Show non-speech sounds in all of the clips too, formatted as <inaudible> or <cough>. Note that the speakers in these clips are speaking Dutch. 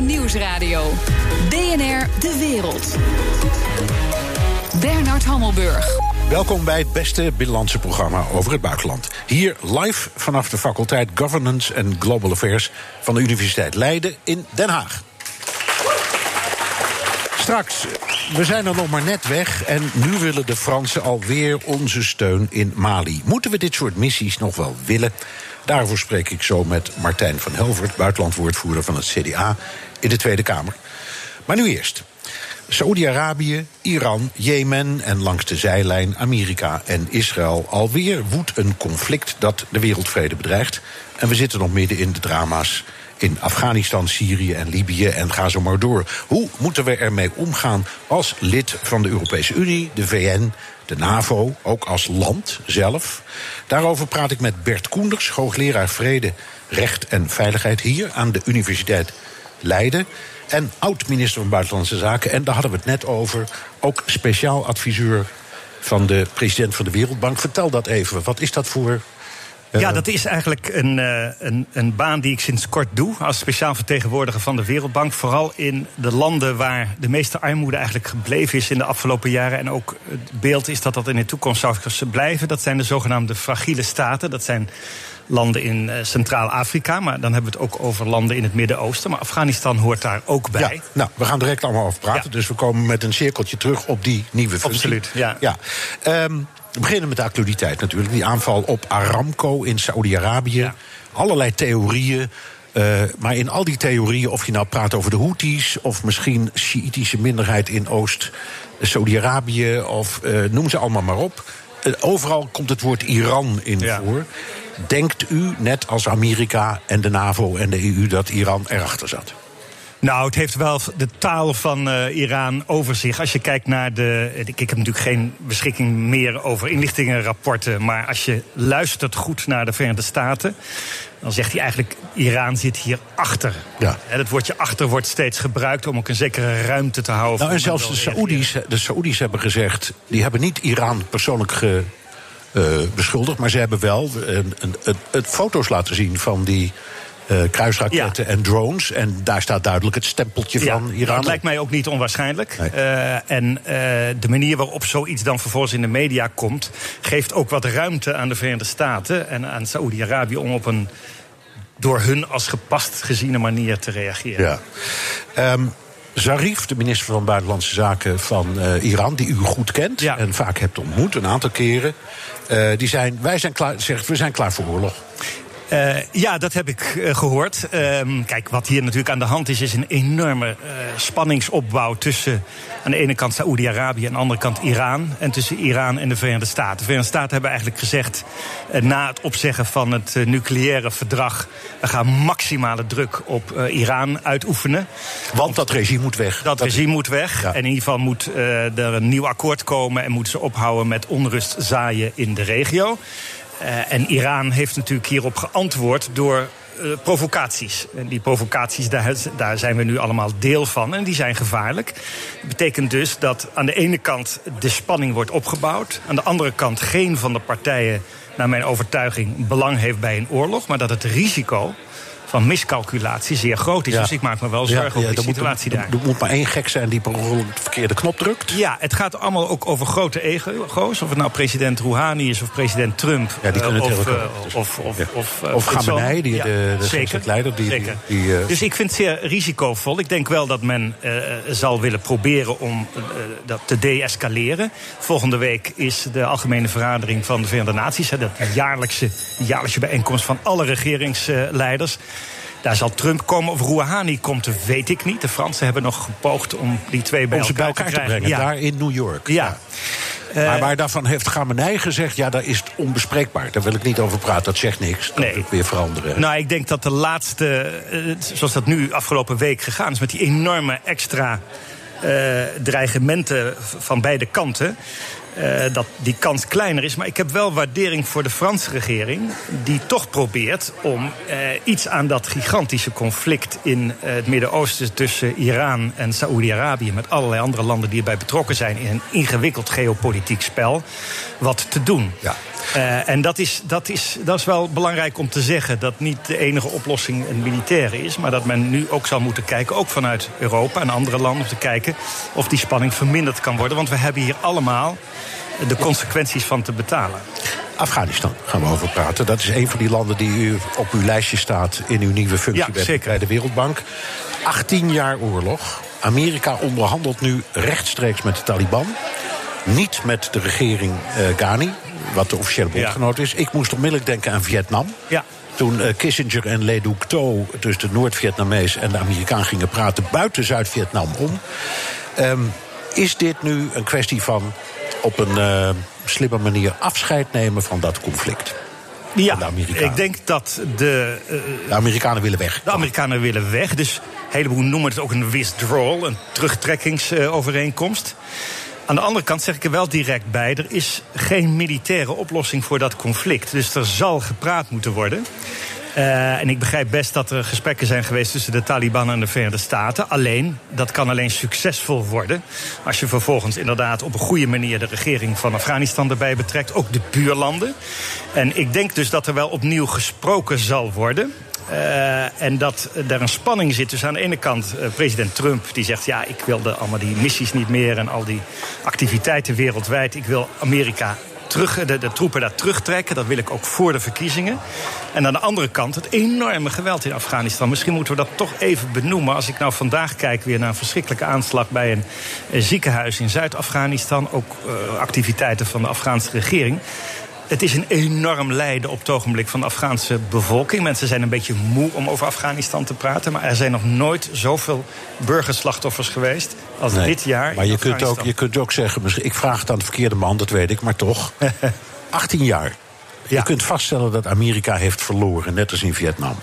Nieuwsradio. BNR De Wereld. Bernard Hammelburg. Welkom bij het beste binnenlandse programma over het buitenland. Hier live vanaf de faculteit Governance and Global Affairs van de Universiteit Leiden in Den Haag. Straks, we zijn er nog maar net weg en nu willen de Fransen alweer onze steun in Mali. Moeten we dit soort missies nog wel willen? Daarvoor spreek ik zo met Martijn van Helvert, buitenlandwoordvoerder van het CDA in de Tweede Kamer. Maar nu eerst. Saoedi-Arabië, Iran, Jemen en langs de zijlijn Amerika en Israël. Alweer woedt een conflict dat de wereldvrede bedreigt. En we zitten nog midden in de drama's in Afghanistan, Syrië en Libië en ga zo maar door. Hoe moeten we ermee omgaan als lid van de Europese Unie, de VN, de NAVO, ook als land zelf? Daarover praat ik met Bert Koenders, hoogleraar Vrede, Recht en Veiligheid hier aan de Universiteit Leiden. En oud-minister van Buitenlandse Zaken. En daar hadden we het net over. Ook speciaal adviseur van de president van de Wereldbank. Vertel dat even. Wat is dat voor ja, dat is eigenlijk een, uh, een, een, baan die ik sinds kort doe. Als speciaal vertegenwoordiger van de Wereldbank. Vooral in de landen waar de meeste armoede eigenlijk gebleven is in de afgelopen jaren. En ook het beeld is dat dat in de toekomst zou blijven. Dat zijn de zogenaamde fragiele staten. Dat zijn landen in uh, Centraal-Afrika. Maar dan hebben we het ook over landen in het Midden-Oosten. Maar Afghanistan hoort daar ook bij. Ja, nou, we gaan direct allemaal over praten. Dus we komen met een cirkeltje terug op die nieuwe functie. Absoluut, ja. ja. Um, we beginnen met de actualiteit natuurlijk. Die aanval op Aramco in Saudi-Arabië. Allerlei theorieën. Uh, maar in al die theorieën, of je nou praat over de Houthis... of misschien Sjiitische minderheid in Oost-Saudi-Arabië... of uh, noem ze allemaal maar op. Uh, overal komt het woord Iran in ja. voor. Denkt u, net als Amerika en de NAVO en de EU... dat Iran erachter zat? Nou, het heeft wel de taal van uh, Iran over zich. Als je kijkt naar de. Ik, ik heb natuurlijk geen beschikking meer over inlichtingenrapporten. Maar als je luistert goed naar de Verenigde Staten. dan zegt hij eigenlijk: Iran zit hier achter. Ja. Het woordje achter wordt steeds gebruikt om ook een zekere ruimte te houden. Nou, en zelfs de Saoedi's, de Saoedi's hebben gezegd. die hebben niet Iran persoonlijk ge, beschuldigd. maar ze hebben wel uh, het foto's laten zien van die uh, kruisraketten ja. en drones. En daar staat duidelijk het stempeltje ja, van Iran. Dat lijkt mij ook niet onwaarschijnlijk. Nee. Uh, en uh, de manier waarop zoiets dan vervolgens in de media komt... geeft ook wat ruimte aan de Verenigde Staten en aan Saoedi-Arabië... om op een door hun als gepast geziene manier te reageren. Ja. Um, Zarif, de minister van Buitenlandse Zaken van Iran, die u goed kent ja. en vaak hebt ontmoet, een aantal keren. Uh, die zijn, wij zijn klaar, zegt, we zijn klaar voor oorlog. Uh, ja, dat heb ik uh, gehoord. Uh, kijk, wat hier natuurlijk aan de hand is, is een enorme spanningsopbouw tussen aan de ene kant Saoedi-Arabië en aan de andere kant Iran. En tussen Iran en de Verenigde Staten. De Verenigde Staten hebben eigenlijk gezegd, na het opzeggen van het nucleaire verdrag, we gaan maximale druk op Iran uitoefenen. Want dat regime moet weg. Dat, dat regime is... moet weg. Ja. En in ieder geval moet er een nieuw akkoord komen en moeten ze ophouden met onrust zaaien in de regio. Uh, en Iran heeft natuurlijk hierop geantwoord door uh, provocaties. En die provocaties, daar, daar, zijn we nu allemaal deel van. En die zijn gevaarlijk. Dat betekent dus dat aan de ene kant de spanning wordt opgebouwd. Aan de andere kant geen van de partijen, naar mijn overtuiging, belang heeft bij een oorlog. Maar dat het risico van miscalculatie zeer groot is. Ja. Dus ik maak me wel zorgen ja, over de situatie moet, daar. Er moet maar één gek zijn die per ongeluk de verkeerde knop drukt. Ja, het gaat allemaal ook over grote ego's. Of het nou president Rouhani is of president Trump. Ja, die kunnen uh, het of, heel uh, of, of, of, uh, of Khamenei, die, de, de Zeker. leider. Die, Zeker. Die, die, uh... dus ik vind het zeer risicovol. Ik denk wel dat men zal willen proberen om dat te deescaleren. Volgende week is de algemene vergadering van de Verenigde Naties. Hè, dat jaarlijkse, jaarlijkse bijeenkomst van alle regeringsleiders. Daar zal Trump komen of Rouhani komt, weet ik niet. De Fransen hebben nog gepoogd om die twee bij, om elkaar, bij elkaar, te, te brengen. Ja. Daar in New York. Ja. ja. Maar, maar daarvan heeft Gamenei gezegd, ja, dat is onbespreekbaar. Daar wil ik niet over praten, dat zegt niks. Dat nee. moet weer veranderen. Nou, ik denk dat de laatste, zoals dat nu afgelopen week gegaan is... met die enorme extra uh, dreigementen van beide kanten... uh, dat die kans kleiner is. Maar ik heb wel waardering voor de Franse regering, die toch probeert om uh, iets aan dat gigantische conflict in het Midden-Oosten tussen Iran en Saoedi-Arabië, met allerlei andere landen die erbij betrokken zijn in een ingewikkeld geopolitiek spel, wat te doen. Ja. Uh, en dat is, dat, is, dat is wel belangrijk om te zeggen. Dat niet de enige oplossing een militaire is. Maar dat men nu ook zal moeten kijken, ook vanuit Europa en andere landen, om te kijken of die spanning verminderd kan worden. Want we hebben hier allemaal de consequenties van te betalen. Afghanistan gaan we over praten. Dat is een van die landen die u op uw lijstje staat in uw nieuwe functie ja, bij de Wereldbank. 18 jaar oorlog. Amerika onderhandelt nu rechtstreeks met de Taliban. Niet met de regering uh, Ghani, wat de officiële bondgenoot is. Ik moest onmiddellijk denken aan Vietnam. Ja. Toen uh, Kissinger en Le Duc Tho, dus de Noord-Vietnamees en de Amerikaan gingen praten buiten Zuid-Vietnam om. Um, is dit nu een kwestie van op een uh, slimme manier afscheid nemen van dat conflict? Ja, ik denk dat de... Uh, de Amerikanen willen weg. De Amerikanen willen weg. Dus een heleboel noemen het ook een withdrawal, een terugtrekkingsovereenkomst. Aan de andere kant zeg ik er wel direct bij: er is geen militaire oplossing voor dat conflict. Dus er zal gepraat moeten worden. Uh, en ik begrijp best dat er gesprekken zijn geweest tussen de Taliban en de Verenigde Staten. Alleen, dat kan alleen succesvol worden als je vervolgens inderdaad op een goede manier de regering van Afghanistan erbij betrekt, ook de buurlanden. En ik denk dus dat er wel opnieuw gesproken zal worden. Uh, en dat er een spanning zit. Dus aan de ene kant uh, president Trump die zegt: ja, ik wil de, allemaal die missies niet meer en al die activiteiten wereldwijd. Ik wil Amerika terug, de, de, troepen daar terugtrekken. Dat wil ik ook voor de verkiezingen. En aan de andere kant het enorme geweld in Afghanistan. Misschien moeten we dat toch even benoemen. Als ik nou vandaag kijk weer naar een verschrikkelijke aanslag bij een, ziekenhuis in Zuid-Afghanistan. Ook activiteiten van de Afghaanse regering. Het is een enorm lijden op het ogenblik van de Afghaanse bevolking. Mensen zijn een beetje moe om over Afghanistan te praten. Maar er zijn nog nooit zoveel burgerslachtoffers geweest als dit jaar. Maar je kunt, ook, je kunt ook zeggen, ik vraag het aan de verkeerde man, dat weet ik, maar toch. <laughs> 18 jaar. Je kunt vaststellen dat Amerika heeft verloren, net als in Vietnam.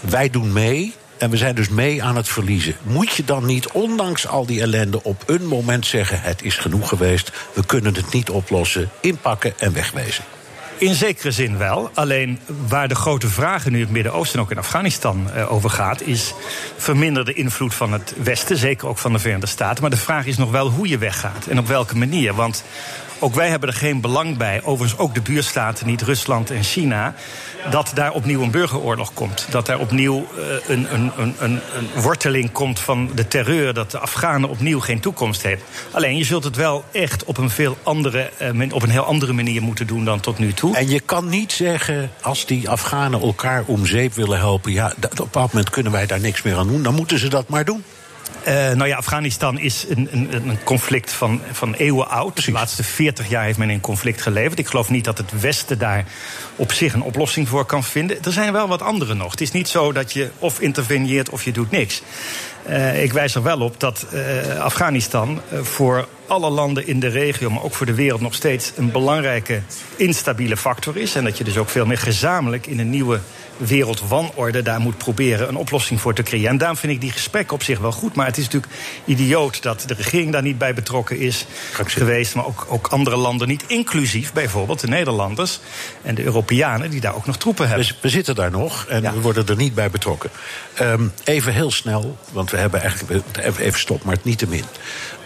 Wij doen mee en we zijn dus mee aan het verliezen. Moet je dan niet, ondanks al die ellende, op een moment zeggen: het is genoeg geweest, we kunnen het niet oplossen, inpakken en wegwezen? In zekere zin wel. Alleen waar de grote vraag nu in het Midden-Oosten en ook in Afghanistan uh, over gaat, is verminder de invloed van het Westen, zeker ook van de Verenigde Staten. Maar de vraag is nog wel hoe je weggaat en op welke manier. Want ook wij hebben er geen belang bij, overigens ook de buurstaten niet, Rusland en China, dat daar opnieuw een burgeroorlog komt. Dat daar opnieuw uh, een, een, een, een, worteling komt van de terreur, dat de Afghanen opnieuw geen toekomst hebben. Alleen je zult het wel echt op een, veel andere, uh, op een heel andere manier moeten doen dan tot nu toe. En je kan niet zeggen, als die Afghanen elkaar om zeep willen helpen, ja, op een moment kunnen wij daar niks meer aan doen, dan moeten ze dat maar doen. Uh, nou ja, Afghanistan is een, een, een conflict van, van eeuwen oud. De laatste 40 jaar heeft men in conflict geleverd. Ik geloof niet dat het Westen daar op zich een oplossing voor kan vinden. Er zijn wel wat andere nog. Het is niet zo dat je of interveneert of je doet niks. Uh, ik wijs er wel op dat uh, Afghanistan voor alle landen in de regio, maar ook voor de wereld nog steeds een belangrijke instabiele factor is. En dat je dus ook veel meer gezamenlijk in een nieuwe wereldwanorde daar moet proberen een oplossing voor te creëren. En daarom vind ik die gesprekken op zich wel goed. Maar het is natuurlijk idioot dat de regering daar niet bij betrokken is geweest. Maar ook, ook andere landen niet, inclusief bijvoorbeeld de Nederlanders en de Europeanen die daar ook nog troepen hebben. we zitten daar nog en we worden er niet bij betrokken. Um, even heel snel, want we hebben eigenlijk even stop, maar het niet te min.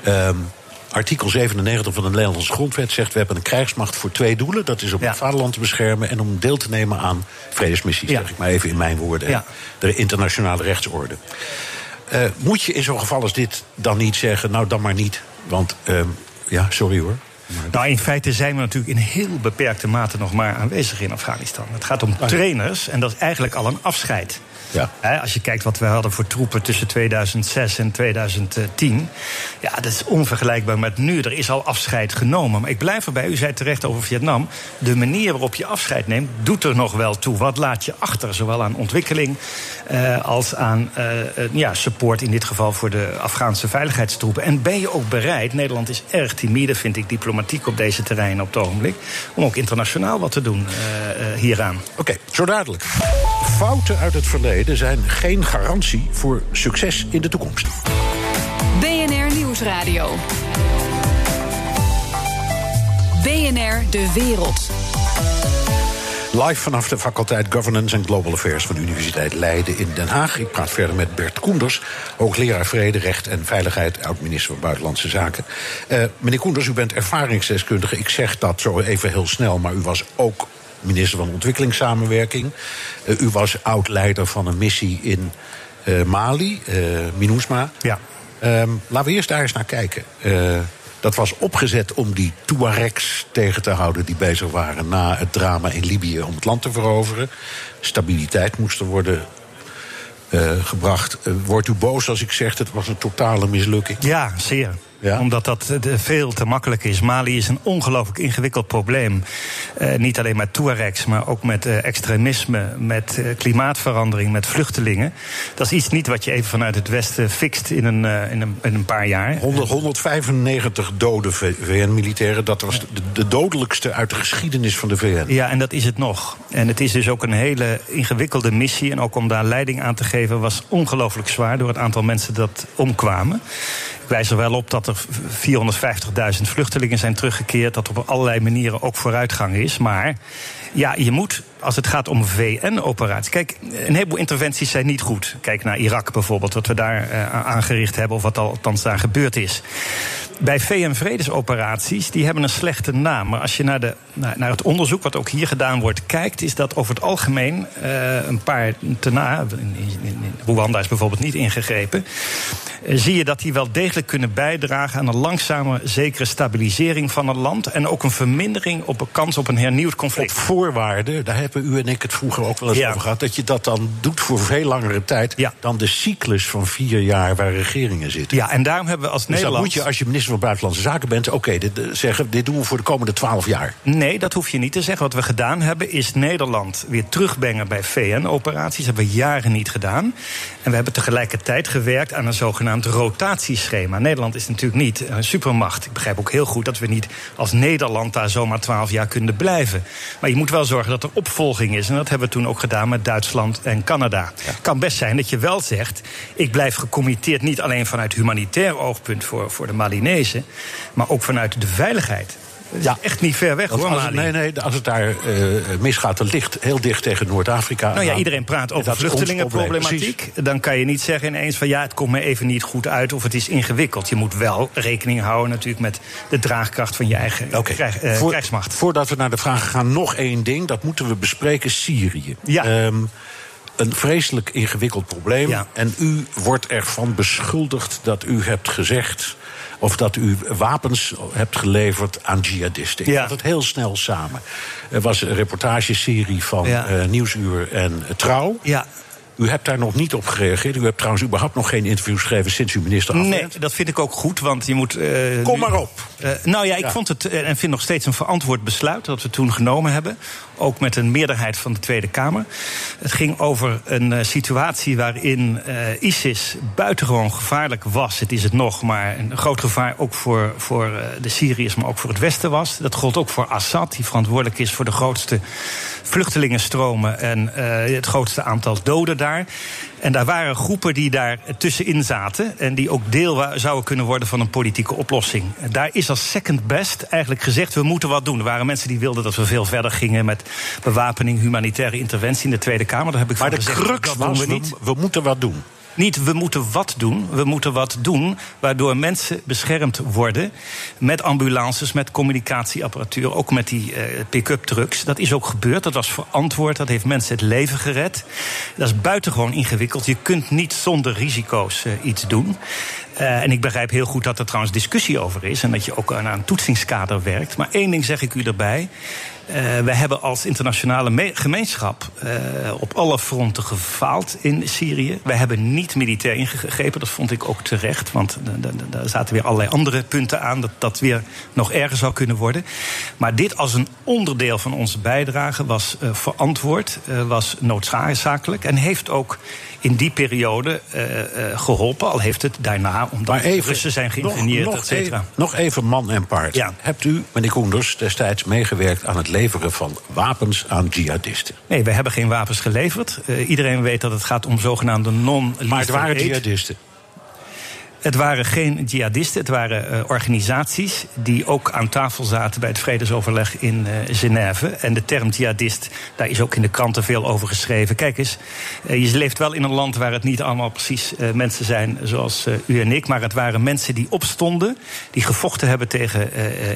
Um, artikel 97 van de Nederlandse grondwet zegt... we hebben een krijgsmacht voor twee doelen. Dat is om het vaderland te beschermen... en om deel te nemen aan vredesmissies, zeg ik maar even in mijn woorden. Ja. De internationale rechtsorde. Uh, moet je in zo'n geval als dit dan niet zeggen... nou, dan maar niet, want uh, ja, sorry hoor. Nou, in feite zijn we natuurlijk in heel beperkte mate nog maar aanwezig in Afghanistan. Het gaat om trainers en dat is eigenlijk al een afscheid. Ja. als je kijkt wat we hadden voor troepen tussen 2006 en 2010. Ja, dat is onvergelijkbaar met nu. Er is al afscheid genomen. Maar ik blijf erbij, u zei terecht over Vietnam. De manier waarop je afscheid neemt, doet er nog wel toe. Wat laat je achter? Zowel aan ontwikkeling uh, als aan uh, ja, support in dit geval voor de Afghaanse veiligheidstroepen. En ben je ook bereid, Nederland is erg timide, vind ik, diplomatiek op deze terreinen op het ogenblik, om ook internationaal wat te doen uh, hieraan. Oké, okay, zo dadelijk. Fouten uit het verleden zijn geen garantie voor succes in de toekomst. BNR Nieuwsradio. BNR De Wereld. Live vanaf de faculteit Governance and Global Affairs van de Universiteit Leiden in Den Haag. Ik praat verder met Bert Koenders, hoogleraar Vrede, Recht en Veiligheid, oud-minister van Buitenlandse Zaken. Uh, meneer Koenders, u bent ervaringsdeskundige. Ik zeg dat zo even heel snel, maar u was ook minister van Ontwikkelingssamenwerking. Uh, u was oud-leider van een missie in uh, Mali, MINUSMA. Ja. Um, laten we eerst daar eens naar kijken. Dat was opgezet om die Tuaregs tegen te houden die bezig waren na het drama in Libië om het land te veroveren. Stabiliteit moest er worden gebracht. Wordt u boos als ik zeg het was een totale mislukking? Ja, zeer. Ja? Omdat dat veel te makkelijk is. Mali is een ongelooflijk ingewikkeld probleem. Uh, niet alleen met Tuaregs, maar ook met uh, extremisme, met uh, klimaatverandering, met vluchtelingen. Dat is iets niet wat je even vanuit het Westen fixt in een, in een, in een paar jaar. 100, 195 dode VN-militairen, dat was de, de, dodelijkste uit de geschiedenis van de VN. Ja, en dat is het nog. En het is dus ook een hele ingewikkelde missie. En ook om daar leiding aan te geven was ongelooflijk zwaar door het aantal mensen dat omkwamen. Ik wijs er wel op dat er 450.000 vluchtelingen zijn teruggekeerd. Dat op allerlei manieren ook vooruitgang is. Maar ja, je moet, als het gaat om VN-operaties. Kijk, een heleboel interventies zijn niet goed. Kijk naar Irak bijvoorbeeld, wat we daar uh, aangericht hebben, of wat althans daar gebeurd is. Bij VN-vredesoperaties, die hebben een slechte naam. Maar als je naar, de, naar, het onderzoek, wat ook hier gedaan wordt, kijkt, is dat over het algemeen uh, een paar na. In, in, in Rwanda is bijvoorbeeld niet ingegrepen. Uh, zie je dat die wel degelijk kunnen bijdragen aan een langzame, zekere stabilisering van een land. En ook een vermindering op een kans op een hernieuwd conflict. Op voorwaarden, daar hebben u en ik het vroeger ook wel eens ja. over gehad. Dat je dat dan doet voor veel langere tijd ja. dan de cyclus van vier jaar waar regeringen zitten. Ja, en daarom hebben we als dus Nederland. moet je, als je minister van Buitenlandse Zaken bent, oké, okay, dit, zeggen, dit doen we voor de komende twaalf jaar. Nee, dat hoef je niet te zeggen. Wat we gedaan hebben, is Nederland weer terugbrengen bij VN-operaties. Dat hebben we jaren niet gedaan. En we hebben tegelijkertijd gewerkt aan een zogenaamd rotatieschema. Nederland is natuurlijk niet een supermacht. Ik begrijp ook heel goed dat we niet als Nederland daar zomaar twaalf jaar kunnen blijven. Maar je moet wel zorgen dat er opvolging is. En dat hebben we toen ook gedaan met Duitsland en Canada. Het ja. kan best zijn dat je wel zegt: ik blijf gecommitteerd niet alleen vanuit humanitair oogpunt voor, voor de Malinezen, maar ook vanuit de veiligheid. Ja, echt niet ver weg hoor. Als het, nee, nee, als het daar uh, misgaat, dan ligt heel dicht tegen Noord-Afrika. Nou ja, iedereen praat over vluchtelingenproblematiek. Dan kan je niet zeggen ineens van ja, het komt me even niet goed uit of het is ingewikkeld. Je moet wel rekening houden natuurlijk met de draagkracht van je eigen okay. krijg, uh, Voor, krijgsmacht. Voordat we naar de vragen gaan, nog één ding. Dat moeten we bespreken: Syrië. Ja. Um, een vreselijk ingewikkeld probleem. Ja. En u wordt ervan beschuldigd dat u hebt gezegd. Of dat u wapens hebt geleverd aan jihadisten. Ik Ja. vat het heel snel samen. Er was een reportageserie van Ja. eh, Nieuwsuur en Trouw. Ja. U hebt daar nog niet op gereageerd. U hebt trouwens überhaupt nog geen interviews gegeven sinds u minister af Nee, dat vind ik ook goed, want je moet. eh, Kom maar op. Eh, nou ja, ik Ja. vond het en vind nog steeds een verantwoord besluit dat we toen genomen hebben. Ook met een meerderheid van de Tweede Kamer. Het ging over een eh, situatie waarin eh, ISIS buitengewoon gevaarlijk was. Het is het nog, maar een groot gevaar ook voor, voor eh, de Syriërs, maar ook voor het Westen was. Dat gold ook voor Assad, die verantwoordelijk is voor de grootste vluchtelingenstromen en het grootste aantal doden daar. En daar waren groepen die daar tussenin zaten. En die ook deel zouden kunnen worden van een politieke oplossing. Daar is als second best eigenlijk gezegd: we moeten wat doen. Er waren mensen die wilden dat we veel verder gingen met bewapening, humanitaire interventie in de Tweede Kamer. Daar heb ik Maar van de gezegd, crux dat was, we, niet. we moeten wat doen. Niet we moeten wat doen. We moeten wat doen waardoor mensen beschermd worden. Met ambulances, met communicatieapparatuur. Ook met die eh, pick-up trucks. Dat is ook gebeurd. Dat was verantwoord. Dat heeft mensen het leven gered. Dat is buitengewoon ingewikkeld. Je kunt niet zonder risico's eh, iets doen. Eh, en ik begrijp heel goed dat er trouwens discussie over is. En dat je ook aan een toetsingskader werkt. Maar één ding zeg ik u erbij. Uh, we hebben als internationale me- gemeenschap uh, op alle fronten gefaald in Syrië. We hebben niet militair ingegrepen, dat vond ik ook terecht. Want daar zaten weer allerlei andere punten aan dat dat weer nog erger zou kunnen worden. Maar dit als een onderdeel van onze bijdrage was uh, verantwoord, was noodzakelijk en heeft ook in die periode geholpen. Al heeft het daarna, omdat Maar even, Russen zijn geïngineerd, nog, et cetera. Even, nog even man en paard. Ja. Hebt u, meneer Koenders, destijds meegewerkt aan het leveren van wapens aan jihadisten? Nee, we hebben geen wapens geleverd. Uh, iedereen weet dat het gaat om zogenaamde non Maar het waren jihadisten. Het waren geen jihadisten, het waren uh, organisaties die ook aan tafel zaten bij het vredesoverleg in uh, Genève. En de term jihadist, daar is ook in de kranten veel over geschreven. Kijk eens, uh, je leeft wel in een land waar het niet allemaal precies mensen zijn zoals u en ik, maar het waren mensen die opstonden, die gevochten hebben tegen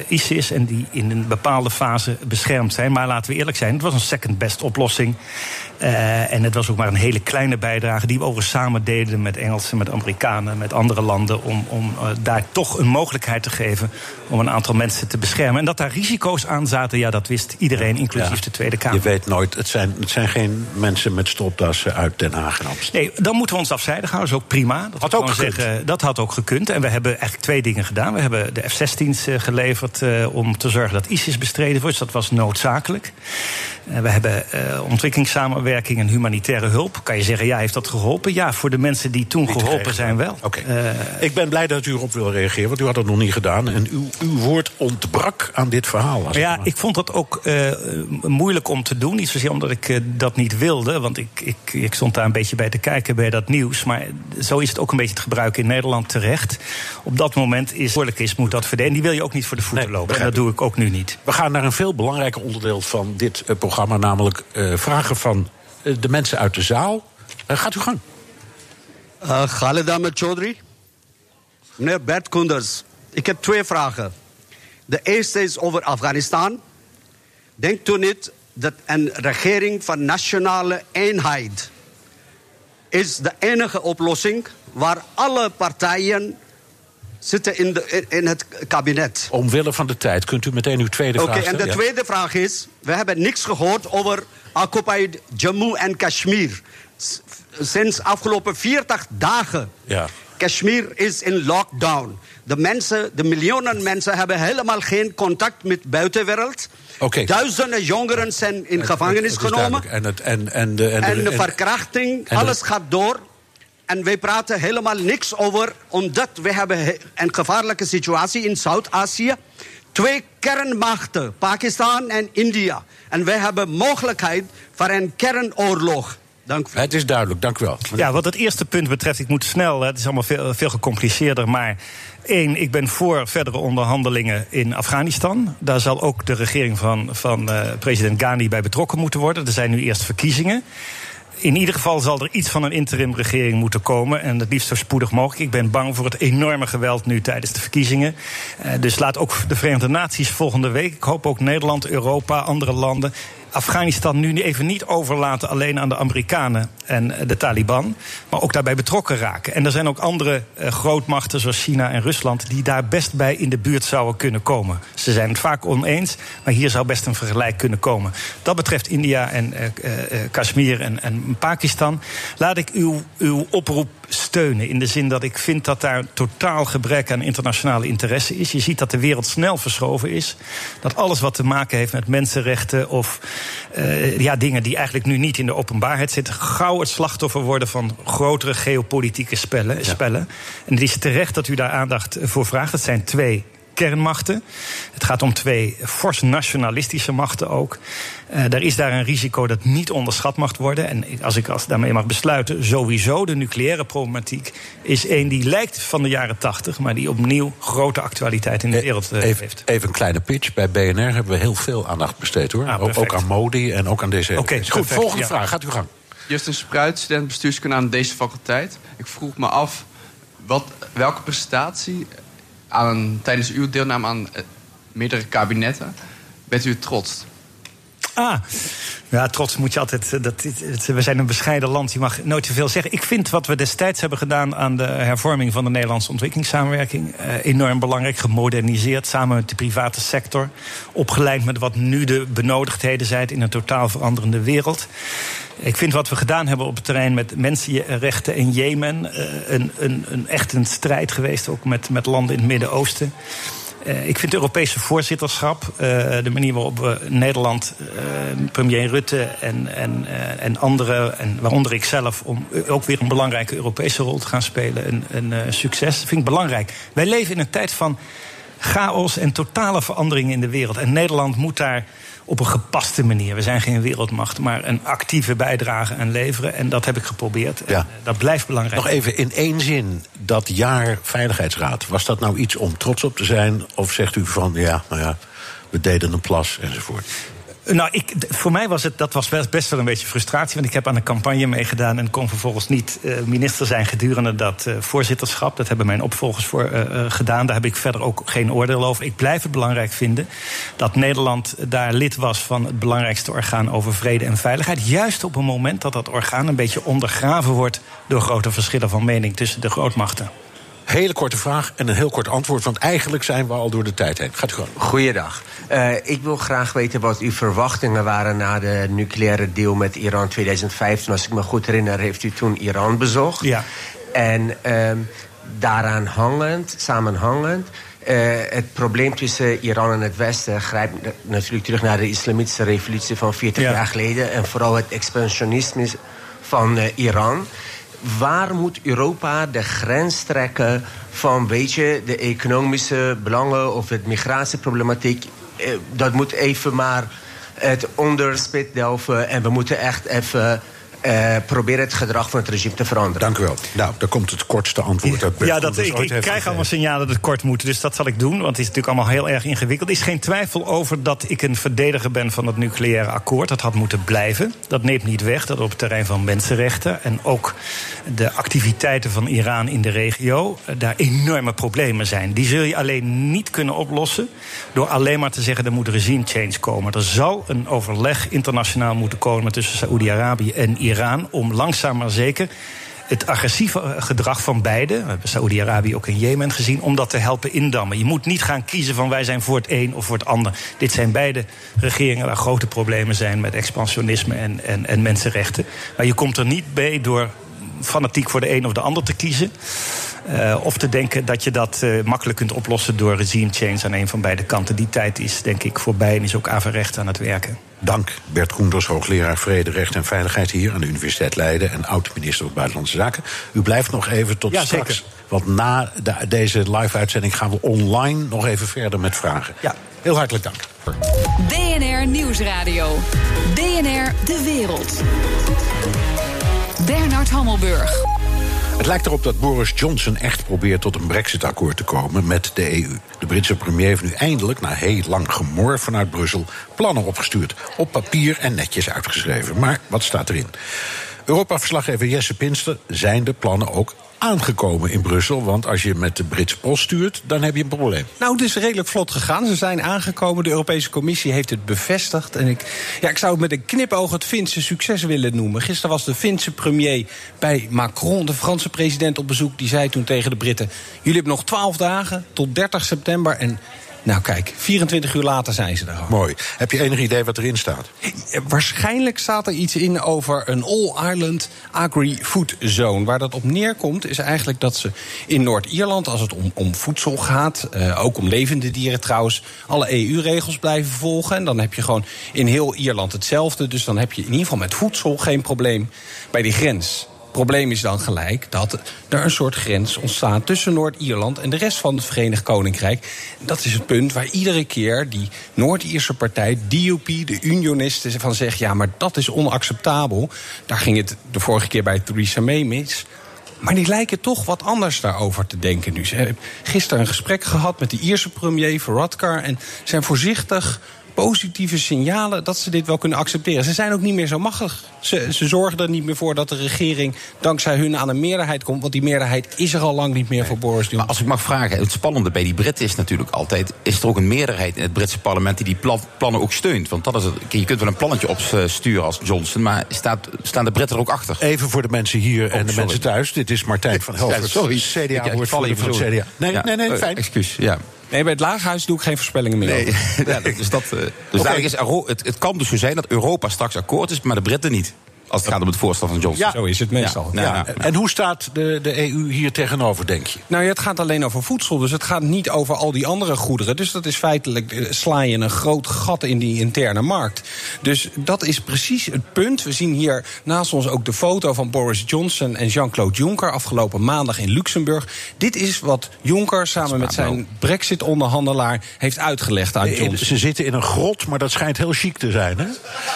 ISIS en die in een bepaalde fase beschermd zijn. Maar laten we eerlijk zijn, het was een second best oplossing. Uh, en het was ook maar een hele kleine bijdrage die we overigens samen deden met Engelsen, met Amerikanen, met andere landen. Om, om uh, daar toch een mogelijkheid te geven om een aantal mensen te beschermen. En dat daar risico's aan zaten, ja, dat wist iedereen, inclusief ja. de Tweede Kamer. Je weet nooit, het zijn, het zijn geen mensen met stropdassen uit Den Haag en Amsterdam. Nee, dan moeten we ons afzijdig houden, dat is ook prima. Dat had ook gekund. Zeggen, dat had ook gekund. En we hebben eigenlijk twee dingen gedaan. We hebben de F-16's uh, geleverd om te zorgen dat ISIS bestreden wordt. Dus dat was noodzakelijk. we hebben ontwikkelingssamenwerking en humanitaire hulp. Kan je zeggen, ja, heeft dat geholpen? Ja, voor de mensen die toen Niet geholpen zijn wel. Okay. Uh, ik ben blij dat u erop wil reageren, want u had dat nog niet gedaan. En uw, uw woord ontbrak aan dit verhaal. ja, ik vond dat ook uh, moeilijk om te doen. Niet zozeer omdat ik uh, dat niet wilde, want ik, ik, ik stond daar een beetje bij te kijken bij dat nieuws. Maar zo is het ook een beetje te gebruiken in Nederland terecht. Op dat moment is het is, moet dat verdelen. Die wil je ook niet voor de voeten nee, lopen. En dat doe ik ook nu niet. We gaan naar een veel belangrijker onderdeel van dit programma, namelijk vragen van de mensen uit de zaal. Uh, gaat u gang. Uh, Khalid Ahmed Chaudhry. Meneer Bert Koenders, ik heb twee vragen. De eerste is over Afghanistan. Denkt u niet dat een regering van nationale eenheid is de enige oplossing waar alle partijen zitten in, de, in het kabinet. Omwille van de tijd, kunt u meteen uw tweede okay, vraag stellen? Oké, en de tweede vraag is... we hebben niks gehoord over occupied Jammu en Kashmir. Sinds afgelopen 40 dagen. Ja. Kashmir is in lockdown. De mensen, de miljoenen mensen hebben helemaal geen contact met de buitenwereld. Okay. Duizenden jongeren zijn in het, gevangenis het, het genomen. En, het, en, en, de, en, de, en de verkrachting, en alles gaat door. En wij praten helemaal niks over, omdat we hebben een gevaarlijke situatie in Zuid-Azië. Twee kernmachten, Pakistan en India. En wij hebben mogelijkheid voor een kernoorlog. Dank u. Het is duidelijk, dank u wel. Ja, wat het eerste punt betreft, ik moet snel, het is allemaal veel, veel gecompliceerder, maar één, ik ben voor verdere onderhandelingen in Afghanistan. Daar zal ook de regering van, van uh, president Ghani bij betrokken moeten worden. Er zijn nu eerst verkiezingen. In ieder geval zal er iets van een interimregering moeten komen. En het liefst zo spoedig mogelijk. Ik ben bang voor het enorme geweld nu tijdens de verkiezingen. Uh, dus laat ook de Verenigde Naties volgende week. Ik hoop ook Nederland, Europa, andere landen. Afghanistan nu even niet overlaten alleen aan de Amerikanen en de Taliban, maar ook daarbij betrokken raken. En er zijn ook andere uh, grootmachten zoals China en Rusland die daar best bij in de buurt zouden kunnen komen. Ze zijn het vaak oneens, maar hier zou best een vergelijk kunnen komen. Dat betreft India en uh, Kashmir en, en, Pakistan. Laat ik uw, uw oproep steunen. In de zin dat ik vind dat daar totaal gebrek aan internationale interesse is. Je ziet dat de wereld snel verschoven is. Dat alles wat te maken heeft met mensenrechten of uh, ja, dingen die eigenlijk nu niet in de openbaarheid zitten, gauw het slachtoffer worden van grotere geopolitieke spellen. Ja. spellen. En het is terecht dat u daar aandacht voor vraagt. Het zijn twee kernmachten. Het gaat om twee fors nationalistische machten ook. Uh, er is daar een risico dat niet onderschat mag worden. En als ik als daarmee mag besluiten, sowieso de nucleaire problematiek is een die lijkt van de jaren tachtig, maar die opnieuw grote actualiteit in de wereld uh, even, heeft. Even een kleine pitch. Bij BNR hebben we heel veel aandacht besteed hoor. Ah, ook, ook, aan Modi en ook aan deze. Oké, okay, goed. Perfect, volgende ja. vraag. Gaat u gang. Justin Spruit, student bestuurskunde aan deze faculteit. Ik vroeg me af wat, welke prestatie aan, tijdens uw deelname aan uh, meerdere kabinetten bent u trots? Ah, ja, trots moet je altijd. Dat, we zijn een bescheiden land, je mag nooit te veel zeggen. Ik vind wat we destijds hebben gedaan aan de hervorming van de Nederlandse ontwikkelingssamenwerking eh, enorm belangrijk. Gemoderniseerd samen met de private sector. Opgeleid met wat nu de benodigdheden zijn in een totaal veranderende wereld. Ik vind wat we gedaan hebben op het terrein met mensenrechten in Jemen. Uh, een, een, een, echt een strijd geweest, ook met, met landen in het Midden-Oosten. Uh, ik vind het Europese voorzitterschap, uh, de manier waarop we Nederland, uh, premier Rutte en, en, en anderen, en waaronder ik zelf, om ook weer een belangrijke Europese rol te gaan spelen, een, een succes, vind ik belangrijk. Wij leven in een tijd van chaos en totale veranderingen in de wereld. En Nederland moet daar op een gepaste manier. We zijn geen wereldmacht, maar een actieve bijdrage aan leveren. En dat heb ik geprobeerd. Ja. En, eh, dat blijft belangrijk. Nog even in één zin, dat jaar Veiligheidsraad. Was dat nou iets om trots op te zijn? Of zegt u van, ja, nou ja, we deden een plas enzovoort? Nou, ik, voor mij was het dat was best, wel een beetje frustratie. Want ik heb aan een campagne meegedaan en kon vervolgens niet eh, minister zijn gedurende dat eh, voorzitterschap. Dat hebben mijn opvolgers voor eh, gedaan. Daar heb ik verder ook geen oordeel over. Ik blijf het belangrijk vinden dat Nederland daar lid was van het belangrijkste orgaan over vrede en veiligheid. Juist op een moment dat dat orgaan een beetje ondergraven wordt door grote verschillen van mening tussen de grootmachten. Hele korte vraag en een heel kort antwoord, want eigenlijk zijn we al door de tijd heen. Gaat u gewoon. Goeiedag. Eh, ik wil graag weten wat uw verwachtingen waren na de nucleaire deal met Iran 2015. Als ik me goed herinner, heeft u toen Iran bezocht. Ja. En ehm, daaraan hangend, samenhangend. eh, het probleem tussen Iran en het Westen grijpt na- natuurlijk terug naar de islamitische revolutie van 40 Ja. jaar geleden. En vooral het expansionisme van eh, Iran. Waar moet Europa de grens trekken van, weet je, de economische belangen of het migratieproblematiek? Eh, dat moet even maar het onderspit delven en we moeten echt even eh, proberen het gedrag van het regime te veranderen. Dank u wel. Nou, daar komt het kortste antwoord uit. Ja, dat, ik, ik krijg gegeven. allemaal signalen dat het kort moet. Dus dat zal ik doen, want het is natuurlijk allemaal heel erg ingewikkeld. Er is geen twijfel over dat ik een verdediger ben van het nucleaire akkoord. Dat had moeten blijven. Dat neemt niet weg dat op het terrein van mensenrechten... en ook de activiteiten van Iran in de regio... eh, daar enorme problemen zijn. Die zul je alleen niet kunnen oplossen... door alleen maar te zeggen er moet regime change komen. Er zal een overleg internationaal moeten komen... tussen Saoedi-Arabië en Iran... om langzaam maar zeker het agressieve gedrag van beide, we hebben Saoedi-Arabië ook in Jemen gezien, om dat te helpen indammen. Je moet niet gaan kiezen van wij zijn voor het een of voor het ander. Dit zijn beide regeringen waar grote problemen zijn met expansionisme en, en, en mensenrechten. Maar je komt er niet bij door fanatiek voor de een of de ander te kiezen. Eh, of te denken dat je dat eh, makkelijk kunt oplossen door regime change aan een van beide kanten. Die tijd is denk ik voorbij en is ook averecht aan het werken. Dank Bert Koenders, hoogleraar Vrede, Recht en Veiligheid hier aan de Universiteit Leiden en oud-minister van Buitenlandse Zaken. U blijft nog even tot Ja, straks. zeker. Want na de- deze live-uitzending gaan we online nog even verder met vragen. Ja. Heel hartelijk dank. BNR Nieuwsradio. BNR De Wereld. Bernard Hammelburg. Het lijkt erop dat Boris Johnson echt probeert tot een Brexit-akkoord te komen met de EU. De Britse premier heeft nu eindelijk, na heel lang gemor vanuit Brussel, plannen opgestuurd. Op papier en netjes uitgeschreven. Maar wat staat erin? Europa-verslaggever Jesse Pinster zijn de plannen ook aangekomen in Brussel. Want als je met de Britse post stuurt, dan heb je een probleem. Nou, het is redelijk vlot gegaan. Ze zijn aangekomen. De Europese Commissie heeft het bevestigd. En ik, ja, ik zou het met een knipoog het Finse succes willen noemen. Gisteren was de Finse premier bij Macron, de Franse president, op bezoek. Die zei toen tegen de Britten: Jullie hebben nog 12 dagen tot 30 september. En nou, kijk, 24 uur later zijn ze er al. Mooi. Heb je enig idee wat erin staat? Eh, Waarschijnlijk staat er iets in over een All-Ireland Agri-Food Zone. Waar dat op neerkomt is eigenlijk dat ze in Noord-Ierland, als het om, om voedsel gaat, eh, ook om levende dieren trouwens, alle EU-regels blijven volgen. En dan heb je gewoon in heel Ierland hetzelfde. Dus dan heb je in ieder geval met voedsel geen probleem bij die grens. Probleem is dan gelijk dat er een soort grens ontstaat tussen Noord-Ierland en de rest van het Verenigd Koninkrijk. Dat is het punt waar iedere keer die Noord-Ierse partij, DUP, de unionisten, van zegt: ja, maar dat is onacceptabel. Daar ging het de vorige keer bij Theresa May mis. Maar die lijken toch wat anders daarover te denken nu. Ze hebben gisteren een gesprek gehad met de Ierse premier Varadkar en zijn voorzichtig positieve signalen dat ze dit wel kunnen accepteren. Ze zijn ook niet meer zo machtig. Ze, ze zorgen er niet meer voor dat de regering dankzij hun aan een meerderheid komt. Want die meerderheid is er al lang niet meer voor Boris Johnson. Maar als ik mag vragen, het spannende bij die Britten is natuurlijk altijd... is er ook een meerderheid in het Britse parlement die die plan- plannen ook steunt? Want dat is het, je kunt wel een plannetje opsturen als Johnson... maar staat, staan de Britten er ook achter? Even voor de mensen hier en de Oh, sorry. mensen thuis. Dit is Martijn van Helvert, Ja, sorry. CDA, Ik- ik woordvoerder val even van het. CDA. Nee, Ja. nee, nee, Eh, fijn. excuus, ja. Nee, bij het Laaghuis doe ik geen voorspellingen meer. Nee, <laughs> ja, dus dat, eh, dus eigenlijk is het, het kan dus zo zijn dat Europa straks akkoord is, maar de Britten niet. Als het gaat om het voorstel van Johnson. Ja. Zo is het meestal. Ja. Ja, Ja. En hoe staat de, de EU hier tegenover, denk je? Nou ja, het gaat alleen over voedsel, dus het gaat niet over al die andere goederen. Dus dat is feitelijk, eh, sla je een groot gat in die interne markt. Dus dat is precies het punt. We zien hier naast ons ook de foto van Boris Johnson en Jean-Claude Juncker afgelopen maandag in Luxemburg. Dit is wat Juncker samen met zijn Brexit-onderhandelaar heeft uitgelegd aan In- Johnson. Ze zitten in een grot, maar dat schijnt heel chic te zijn, hè?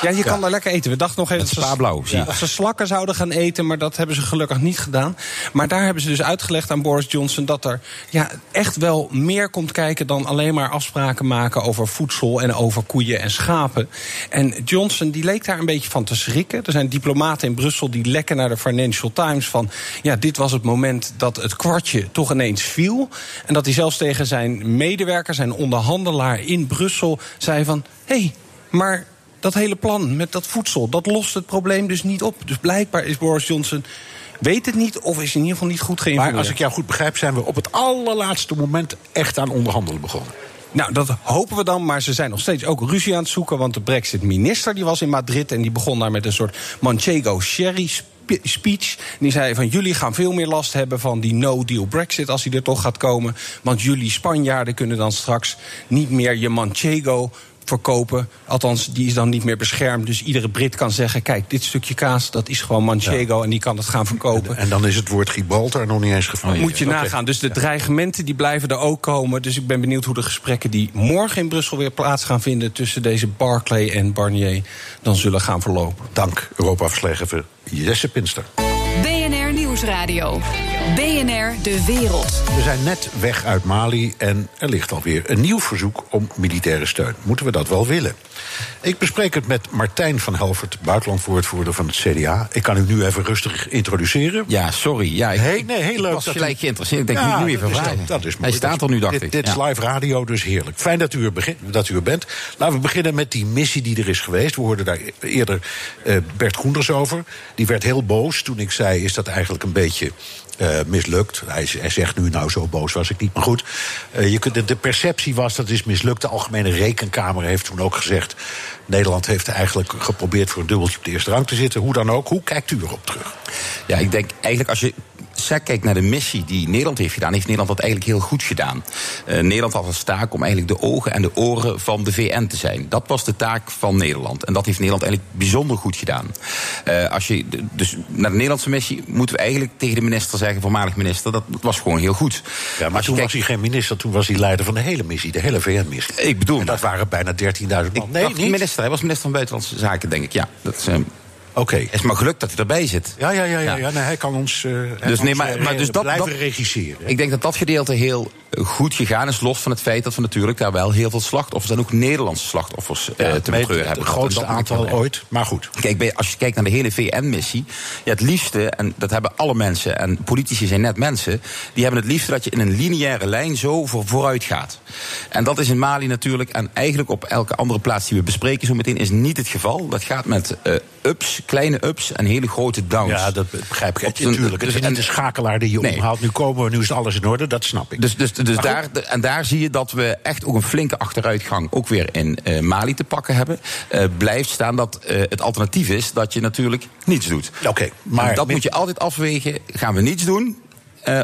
Ja, je kan daar lekker eten. We dachten nog even Met dat ze, je. dat ze slakken zouden gaan eten, maar dat hebben ze gelukkig niet gedaan. Maar daar hebben ze dus uitgelegd aan Boris Johnson dat er ja, echt wel meer komt kijken dan alleen maar afspraken maken over voedsel en over koeien en schapen. En Johnson die leek daar een beetje van te schrikken. Er zijn diplomaten in Brussel die lekken naar de Financial Times van ja, dit was het moment dat het kwartje toch ineens viel. En dat hij zelfs tegen zijn medewerker, zijn onderhandelaar in Brussel, zei van hé, hey, maar dat hele plan met dat voedsel, dat lost het probleem dus niet op. Dus blijkbaar is Boris Johnson. Weet het niet of is in ieder geval niet goed geïnformeerd. Maar als ik jou goed begrijp, zijn we op het allerlaatste moment echt aan onderhandelen begonnen. Nou, dat hopen we dan, maar ze zijn nog steeds ook ruzie aan het zoeken. Want de Brexit-minister die was in Madrid en die begon daar met een soort Manchego Sherry spe- speech. En die zei van jullie gaan veel meer last hebben van die no-deal Brexit als die er toch gaat komen. Want jullie Spanjaarden kunnen dan straks niet meer je Manchego verkopen. Althans, die is dan niet meer beschermd. Dus iedere Brit kan zeggen: kijk, dit stukje kaas, dat is gewoon Manchego en die kan het gaan verkopen. En dan is het woord Gibraltar nog niet eens gevallen. Moet je nagaan. Dus de dreigementen die blijven er ook komen. Dus ik ben benieuwd hoe de gesprekken die morgen in Brussel weer plaats gaan vinden tussen deze Barclay en Barnier dan zullen gaan verlopen. Dank, Europa-verslaggever Jesse Pinster. BNR Nieuwsradio. BNR De Wereld. We zijn net weg uit Mali en er ligt alweer een nieuw verzoek om militaire steun. Moeten we dat wel willen? Ik bespreek het met Martijn van Helvert, buitenlandwoordvoerder van het CDA. Ik kan u nu even rustig introduceren. Ja, sorry. Ja, ik, Hey, nee, heel ik leuk was dat gelijk u- geïnteresseerd. Ik denk, Ja, ik nu even dat is-. Dat is mooi. Hij staat er nu, dacht dit, ik. Dit is Ja. live radio, dus heerlijk. Fijn dat u er, begin, dat u er bent. Laten we beginnen met die missie die er is geweest. We hoorden daar eerder eh, Bert Koenders over. Die werd heel boos toen ik zei, is dat eigenlijk een beetje... eh, mislukt. Hij, zegt nu, nou zo boos was ik niet. Maar goed, eh, je kunt, de, de perceptie was dat is mislukt. De Algemene Rekenkamer heeft toen ook gezegd... Nederland heeft eigenlijk geprobeerd voor een dubbeltje op de eerste rang te zitten. Hoe dan ook. Hoe kijkt u erop terug? Ja, ik denk eigenlijk als je sec kijkt naar de missie die Nederland heeft gedaan, heeft Nederland dat eigenlijk heel goed gedaan. Eh, Nederland had als taak om eigenlijk de ogen en de oren van de VN te zijn. Dat was de taak van Nederland. En dat heeft Nederland eigenlijk bijzonder goed gedaan. Eh, als je dus naar de Nederlandse missie moeten we eigenlijk tegen de minister zeggen, voormalig minister, dat, dat was gewoon heel goed. Ja, maar Als toen kijkt- was hij geen minister, toen was hij leider van de hele missie, de hele VN-missie. Ik bedoel, En dat waren bijna 13.000 man. ik Nee, dacht niet? minister, hij was minister van Buitenlandse Zaken, denk ik. Ja, dat is, eh, Oké. is maar geluk dat hij erbij zit. Ja, ja, ja, ja, Ja. Nee, hij kan ons, hij Dus nee, maar- eh, maar dus dat- blijven dat- regisseren. Ik denk dat dat gedeelte heel eh, goed gegaan is. Los van het feit dat we natuurlijk daar wel heel veel slachtoffers... en ook Nederlandse slachtoffers te betreuren het hebben. grootste En dat maakt aantal ooit, maar goed. Kijk, als je kijkt naar de hele VN-missie... Ja, het liefste, en dat hebben alle mensen... en politici zijn net mensen... die hebben het liefste dat je in een lineaire lijn zo voor vooruit gaat. En dat is in Mali natuurlijk... en eigenlijk op elke andere plaats die we bespreken zo meteen... is niet het geval. Dat gaat met ups, kleine ups en hele grote downs. Ja, dat begrijp ik. Natuurlijk, het is dus- niet de schakelaar die je Nee. omhaalt. Nu komen we, nu is alles in orde, dat snap ik. Dus, dus, dus Maar daar, en daar zie je dat we echt ook een flinke achteruitgang ook weer in eh, Mali te pakken hebben. Eh, blijft staan dat eh, het alternatief is dat je natuurlijk niets doet. Oké, maar dat met- moet je altijd afwegen. Gaan we niets doen?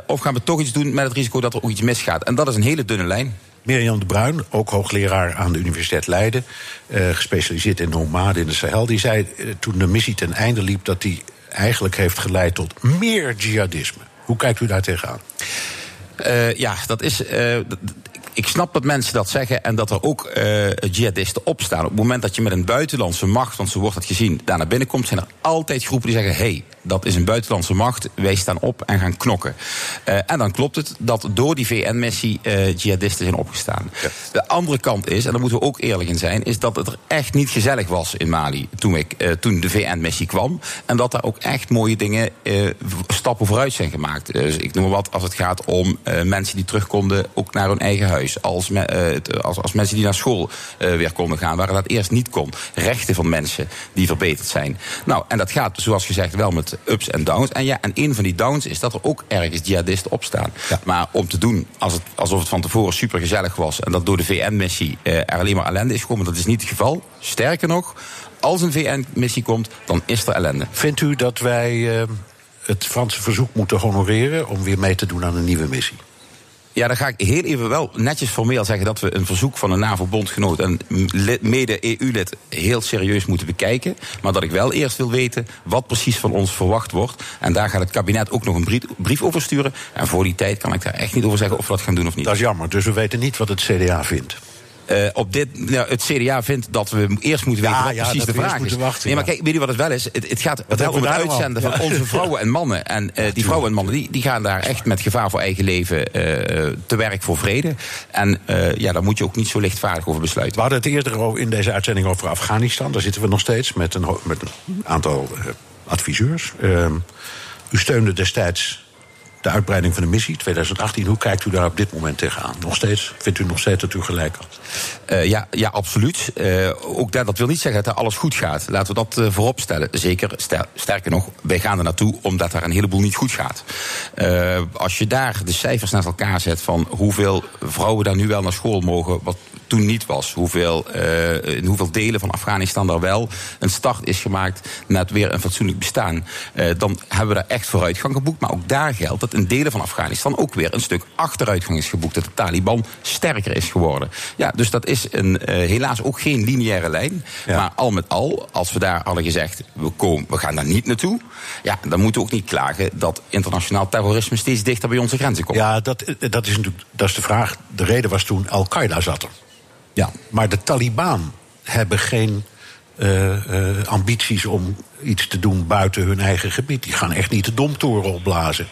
of gaan we toch iets doen met het risico dat er ook iets misgaat? En dat is een hele dunne lijn. Mirjam de Bruin, ook hoogleraar aan de Universiteit Leiden, eh, gespecialiseerd in nomaden in de Sahel, die zei eh, toen de missie ten einde liep dat die eigenlijk heeft geleid tot meer jihadisme. Hoe kijkt u daar tegenaan? Eh, ja, dat is. ik snap dat mensen dat zeggen en dat er ook jihadisten opstaan. Op het moment dat je met een buitenlandse macht, want zo wordt het gezien, daar naar binnen komt, zijn er altijd groepen die zeggen: hé, hey, dat is een buitenlandse macht, wij staan op en gaan knokken. Eh, en dan klopt het dat door die VN-missie eh jihadisten zijn opgestaan. De andere kant is, en daar moeten we ook eerlijk in zijn, is dat het er echt niet gezellig was in Mali toen, ik, eh, toen de VN-missie kwam. En dat daar ook echt mooie dingen, eh, stappen vooruit zijn gemaakt. Dus ik noem maar wat als het gaat om mensen die terug konden, ook naar hun eigen huis. Als, me- als, als mensen die naar school weer konden gaan, waar dat eerst niet kon. Rechten van mensen die verbeterd zijn. Nou, en dat gaat, zoals gezegd, wel met ups en downs. En ja, en een van die downs is dat er ook ergens jihadisten opstaan. Maar om te doen als het, alsof het van tevoren super gezellig was en dat door de VN-missie er alleen maar ellende is gekomen, dat is niet het geval. Sterker nog, als een VN-missie komt, dan is er ellende. Vindt u dat wij uh, het Franse verzoek moeten honoreren om weer mee te doen aan een nieuwe missie? Ja, dan ga ik heel even wel netjes formeel zeggen dat we een verzoek van een NAVO-bondgenoot en mede-EU-lid heel serieus moeten bekijken. Maar dat ik wel eerst wil weten wat precies van ons verwacht wordt. En daar gaat het kabinet ook nog een brief, brief over sturen. En voor die tijd kan ik daar echt niet over zeggen of we dat gaan doen of niet. Dat is jammer, dus we weten niet wat het CDA vindt. Uh, op dit, nou, het CDA vindt dat we eerst moeten weten ja, wat ja, precies de vraag is. Wachten, nee, maar kijk, weet je wat het wel is? Het, het gaat wel om het uitzenden van onze vrouwen en mannen. En uh, die vrouwen en mannen die, die gaan daar echt met gevaar voor eigen leven uh, te werk voor vrede. En ja, daar moet je ook niet zo lichtvaardig over besluiten. We hadden het eerder in deze uitzending over Afghanistan. Daar zitten we nog steeds met een, met een aantal adviseurs. Ehm, u steunde destijds de uitbreiding van de missie 2018. Hoe kijkt u daar op dit moment tegenaan? Nog steeds? Vindt u nog steeds dat u gelijk had? Uh, ja, ja, absoluut. Uh, ook dat, dat wil niet zeggen dat alles goed gaat. Laten we dat uh, voorop stellen. Zeker, sterker nog, wij gaan er naartoe omdat er een heleboel niet goed gaat. als je daar de cijfers naast elkaar zet van hoeveel vrouwen daar nu wel naar school mogen, wat toen niet was. Hoeveel, in hoeveel delen van Afghanistan er wel een start is gemaakt naar het weer een fatsoenlijk bestaan. dan hebben we daar echt vooruitgang geboekt. Maar ook daar geldt dat in delen van Afghanistan ook weer een stuk achteruitgang is geboekt. Dat de Taliban sterker is geworden. Ja, dus dat is een, uh, helaas ook geen lineaire lijn. Ja. Maar al met al, als we daar hadden gezegd, we, komen, we gaan daar niet naartoe. Ja, dan moeten we ook niet klagen dat internationaal terrorisme steeds dichter bij onze grenzen komt. Ja, dat, dat is natuurlijk dat is de vraag. De reden was toen Al-Qaeda zat er. Ja. Maar de Taliban hebben geen uh, uh, ambities om iets te doen buiten hun eigen gebied. Die gaan echt niet de domtoren opblazen.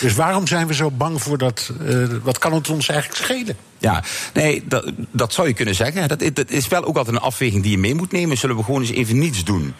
Dus waarom zijn we zo bang voor dat? Uh, wat kan het ons eigenlijk schelen? Ja, nee, dat, dat zou je kunnen zeggen. Dat, is wel ook altijd een afweging die je mee moet nemen. Zullen we gewoon eens even niets doen?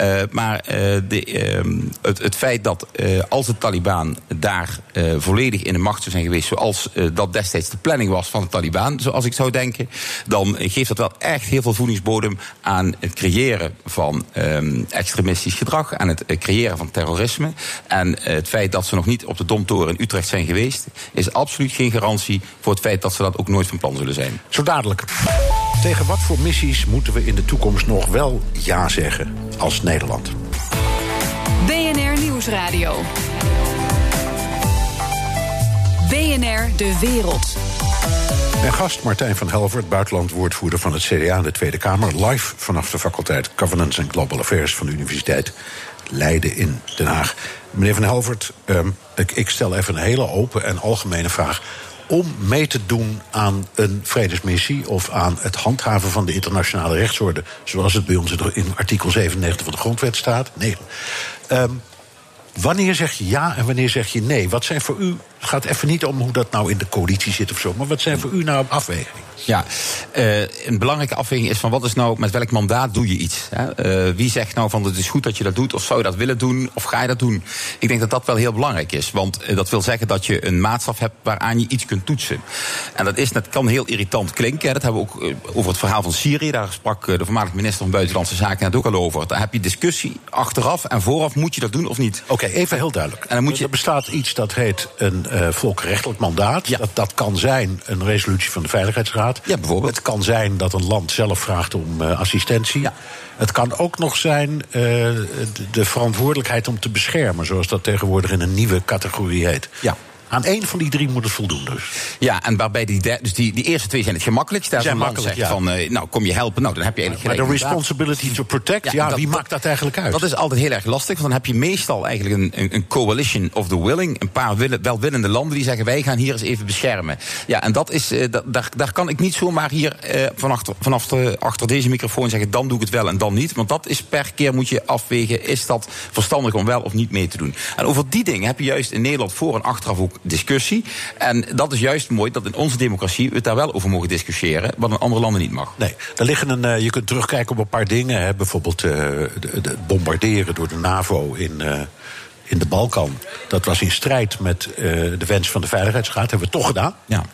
Uh, maar uh, de, uh, het, feit dat als de Taliban daar volledig in de macht zou zijn geweest, zoals dat destijds de planning was van de Taliban, zoals ik zou denken, dan geeft dat wel echt heel veel voedingsbodem aan het creëren van ehm, extremistisch gedrag, aan het creëren van terrorisme. En het feit dat ze nog niet op de Domtoren in Utrecht zijn geweest, is absoluut geen garantie voor het feit dat ze dat ook nooit van plan zullen zijn. Zo dadelijk. Tegen wat voor missies moeten we in de toekomst nog wel ja zeggen als Nederland? BNR Nieuwsradio. BNR De Wereld. Mijn gast Martijn van Helvert, buitenlandwoordvoerder van het CDA in de Tweede Kamer. Live vanaf de faculteit Governance and Global Affairs van de Universiteit Leiden in Den Haag. Meneer van Helvert, um, ik, ik stel even een hele open en algemene vraag om mee te doen aan een vredesmissie of aan het handhaven van de internationale rechtsorde, zoals het bij ons in artikel 97 van de grondwet staat. Nee. Um, wanneer zeg je ja en wanneer zeg je nee? Wat zijn voor u, het gaat even niet om hoe dat nou in de coalitie zit of zo, maar wat zijn voor u nou afwegingen? Ja, uh, een belangrijke afweging is van wat is nou, met welk mandaat doe je iets? Hè? Uh, wie zegt nou van het is goed dat je dat doet, of zou je dat willen doen, of ga je dat doen? Ik denk dat dat wel heel belangrijk is, want uh, dat wil zeggen dat je een maatstaf hebt waaraan je iets kunt toetsen. En dat, is, dat kan heel irritant klinken. Hè? Dat hebben we ook over het verhaal van Syrië, daar sprak de voormalige minister van Buitenlandse Zaken net ook al over. Daar heb je discussie achteraf en vooraf, moet je dat doen of niet? Oké, okay, even heel duidelijk. En dan moet je... Er bestaat iets dat heet een volkenrechtelijk mandaat. Ja. Dat, dat kan zijn een resolutie van de Veiligheidsraad. Ja, bijvoorbeeld. Het kan zijn dat een land zelf vraagt om uh, assistentie. Ja. Het kan ook nog zijn uh, de, de verantwoordelijkheid om te beschermen, zoals dat tegenwoordig in een nieuwe categorie heet. Ja. Aan één van die drie moet het voldoen dus. Ja, en waarbij die, dus die, die eerste twee zijn het gemakkelijkst. Daar zijn makkelijk, zegt ja. van, uh, nou kom je helpen, nou dan heb je eigenlijk. Maar de responsibility to protect, ja, ja dat, wie maakt dat eigenlijk uit? Dat is altijd heel erg lastig, want dan heb je meestal eigenlijk een, een, een coalition of the willing. Een paar willen, welwillende landen die zeggen wij gaan hier eens even beschermen. Ja, en dat is, uh, dat, daar, daar kan ik niet zomaar hier uh, van achter, vanaf de, achter deze microfoon zeggen dan doe ik het wel en dan niet. Want dat is per keer moet je afwegen, is dat verstandig om wel of niet mee te doen. En over die dingen heb je juist in Nederland voor en achteraf ook discussie. En dat is juist mooi dat in onze democratie we het daar wel over mogen discussiëren, wat in andere landen niet mag. Nee, er liggen een, uh, je kunt terugkijken op een paar dingen. Hè. Bijvoorbeeld uh, het bombarderen door de NAVO in. Uh, in de Balkan. Dat was in strijd met de wens van de Veiligheidsraad. Dat hebben we toch gedaan. Ja.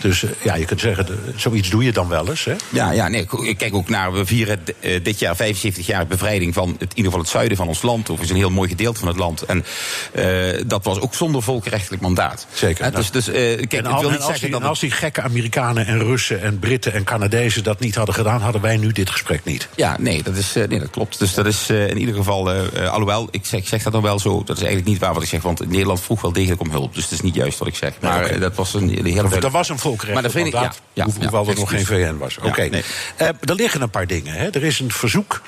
Dus eh, ja, je kunt zeggen, zoiets doe je dan wel eens. Hè? Ja, ja nee, ik kijk ook naar. We vieren eh, dit jaar 75 jaar bevrijding van het, in ieder geval het zuiden van ons land. Of is een heel mooi gedeelte van het land. En eh, dat was ook zonder volkenrechtelijk mandaat. Zeker. Nou, dus dus kijk, en, al- wil en niet als, die, dat. en als die gekke Amerikanen en Russen en Britten en Canadezen dat niet hadden gedaan, hadden wij nu dit gesprek niet. Ja, nee, dat, is, nee, dat klopt. Dus dat is in ieder geval. alhoewel, ik zeg, ik zeg dat dan wel zo. Dat is eigenlijk niet waar wat ik zeg. Want Nederland vroeg wel degelijk om hulp. Dus het is niet juist wat ik zeg. Maar dat was een hele. Er was een Maar vind ik- ja, ja, hoe- ja, hoewel er nog geen. VN was. Oké. nee. Eh, er liggen een paar dingen. Hè. Er is een verzoek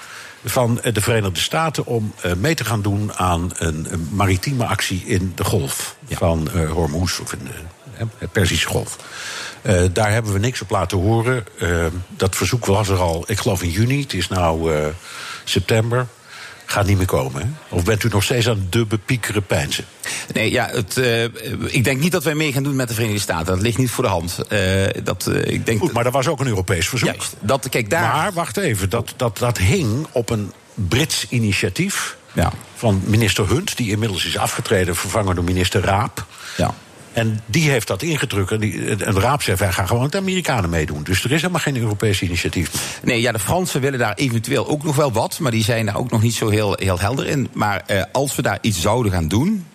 van eh, de Verenigde Staten om eh, mee te gaan doen aan een, maritieme actie in de golf van Hormuz of in de hè, Perzische golf. Daar hebben we niks op laten horen. Dat verzoek was er al, ik geloof in juni. Het is nu september. Gaat niet meer komen. Hè? Of bent u nog steeds aan de bepiekere pijnzen? Nee, ja, het, eh, ik denk niet dat wij mee gaan doen met de Verenigde Staten. Dat ligt niet voor de hand. Eh, dat, eh, ik denk Goed, maar er was ook een Europees verzoek. Juist. Dat, kijk, daar... Maar wacht even, dat, dat, dat hing op een Brits initiatief Ja. van minister Hunt, die inmiddels is afgetreden, vervangen door minister Raap. Ja. En die heeft dat ingedrukt. En, die, en Raap zei: wij gaan gewoon de Amerikanen meedoen. Dus er is helemaal geen Europees initiatief. Nee, ja, de Fransen willen daar eventueel ook nog wel wat. Maar die zijn daar ook nog niet zo heel, heel helder in. Maar eh, als we daar iets zouden gaan doen.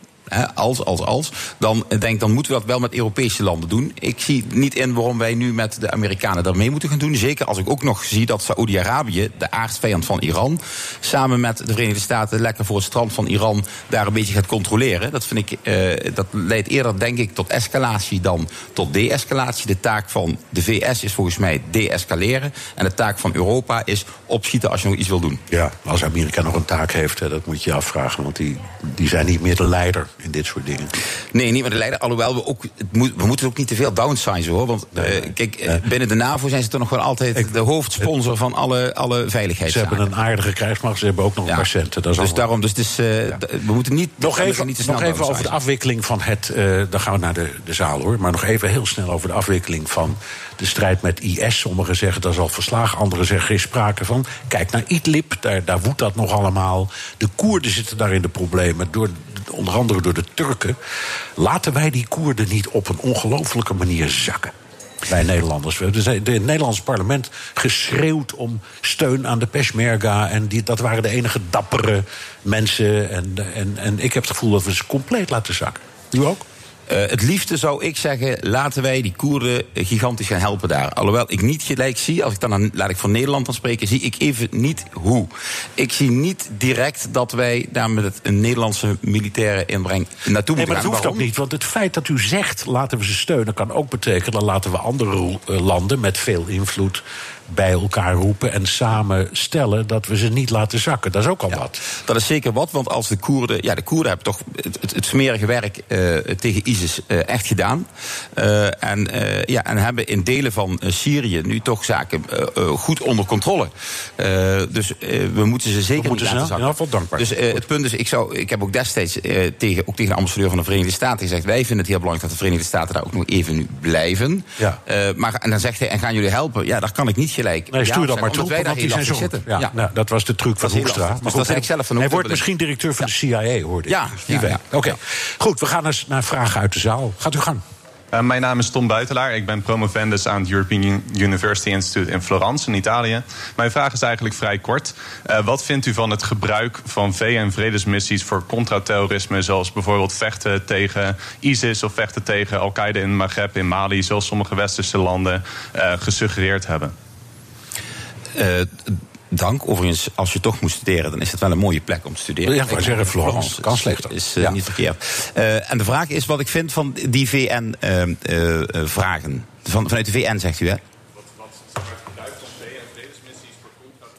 Als, als, als. Dan denk dan moeten we dat wel met Europese landen doen. Ik zie niet in waarom wij nu met de Amerikanen daar mee moeten gaan doen. Zeker als ik ook nog zie dat Saoedi-Arabië, de aardsvijand van Iran. samen met de Verenigde Staten lekker voor het strand van Iran. daar een beetje gaat controleren. Dat, vind ik, eh, dat leidt eerder, denk ik, tot escalatie dan tot de-escalatie. De taak van de VS is volgens mij de-escaleren. En de taak van Europa is opschieten als je nog iets wil doen. Ja, als Amerika nog een taak heeft, dat moet je je afvragen. Want die, die zijn niet meer de leider in dit soort dingen. Nee, niet met de leider. Alhoewel we ook. Moet, we moeten ook niet te veel downsizen hoor. Want eh, kijk, binnen de NAVO zijn ze toch nog wel altijd de hoofdsponsor van alle, alle Ze hebben een aardige krijgsmacht, ze hebben ook nog. Dat is dus allemaal- daarom, dus het is, eh, d- we moeten niet. Nog we even, niet te snel nog even over de afwikkeling van het. eh, dan gaan we naar de, de zaal hoor. Maar nog even heel snel over de afwikkeling van de strijd met IS. Sommigen zeggen dat is al verslagen, anderen zeggen geen sprake van. Kijk naar Idlib, daar, daar woedt dat nog allemaal. De Koerden zitten daar in de problemen, door, onder andere door de Turken. Laten wij die Koerden niet op een ongelofelijke manier zakken. Wij Nederlanders. We hebben het Nederlandse parlement geschreeuwd om steun aan de Peshmerga. En die, dat waren de enige dappere mensen. En, en, en ik heb het gevoel dat we ze compleet laten zakken. U ook? Eh, het liefste zou ik zeggen, laten wij die Koerden gigantisch gaan helpen daar. Alhoewel ik niet gelijk zie, als ik dan aan, laat ik van Nederland dan spreken, zie ik even niet hoe. Ik zie niet direct dat wij daar met het, een Nederlandse militaire inbreng naartoe Nee, moeten maar dat gaan. hoeft ook niet. Want het feit dat u zegt, laten we ze steunen... kan ook betekenen, laten we andere eh, landen met veel invloed... bij elkaar roepen en samen stellen dat we ze niet laten zakken. Dat is ook al wat. Dat is zeker wat, want als de Koerden. Ja, de Koerden hebben toch het, het, het smerige werk eh, tegen ISIS eh, echt gedaan. Eh, en, ja, en hebben in delen van Syrië nu toch zaken goed onder controle. Dus we moeten ze zeker moeten niet laten zakken. dankbaar Dus het punt is, ik, zou, ik heb ook destijds tegen, ook tegen de ambassadeur van de Verenigde Staten gezegd: wij vinden het heel belangrijk dat de Verenigde Staten daar ook nog even nu blijven. Ja. Maar en dan zegt hij: en gaan jullie helpen? Ja, daar kan ik niet gelijk. Nee, ja stuur zeggen, maar wij want die zijn zo zitten. Ja, Nou, dat was de truc van Hoekstra. lastig. Maar Dus goed, dat ik zelf ook hij wordt misschien directeur van de CIA, hoorde ik. Ja, Dus weet. Oké, goed, we gaan eens naar vragen uit de zaal. Gaat u gang. Uh, mijn naam is Tom Buitelaar. Ik ben promovendus aan het European Un- University Institute in Florence, in Italië. Mijn vraag is eigenlijk vrij kort. Uh, wat vindt u van het gebruik van VN-vredesmissies voor contraterrorisme, zoals bijvoorbeeld vechten tegen ISIS of vechten tegen Al-Qaeda in Maghreb, in Mali, zoals sommige westerse landen uh, gesuggereerd hebben? Eh, dank. Overigens, als je toch moet studeren, dan is het wel een mooie plek om te studeren. Ja, ik zeggen, Florence, kan is- slechter. Is eh, Ja. niet verkeerd. Eh, en de vraag is wat ik vind van die VN-vragen. van, vanuit de VN, zegt u, hè?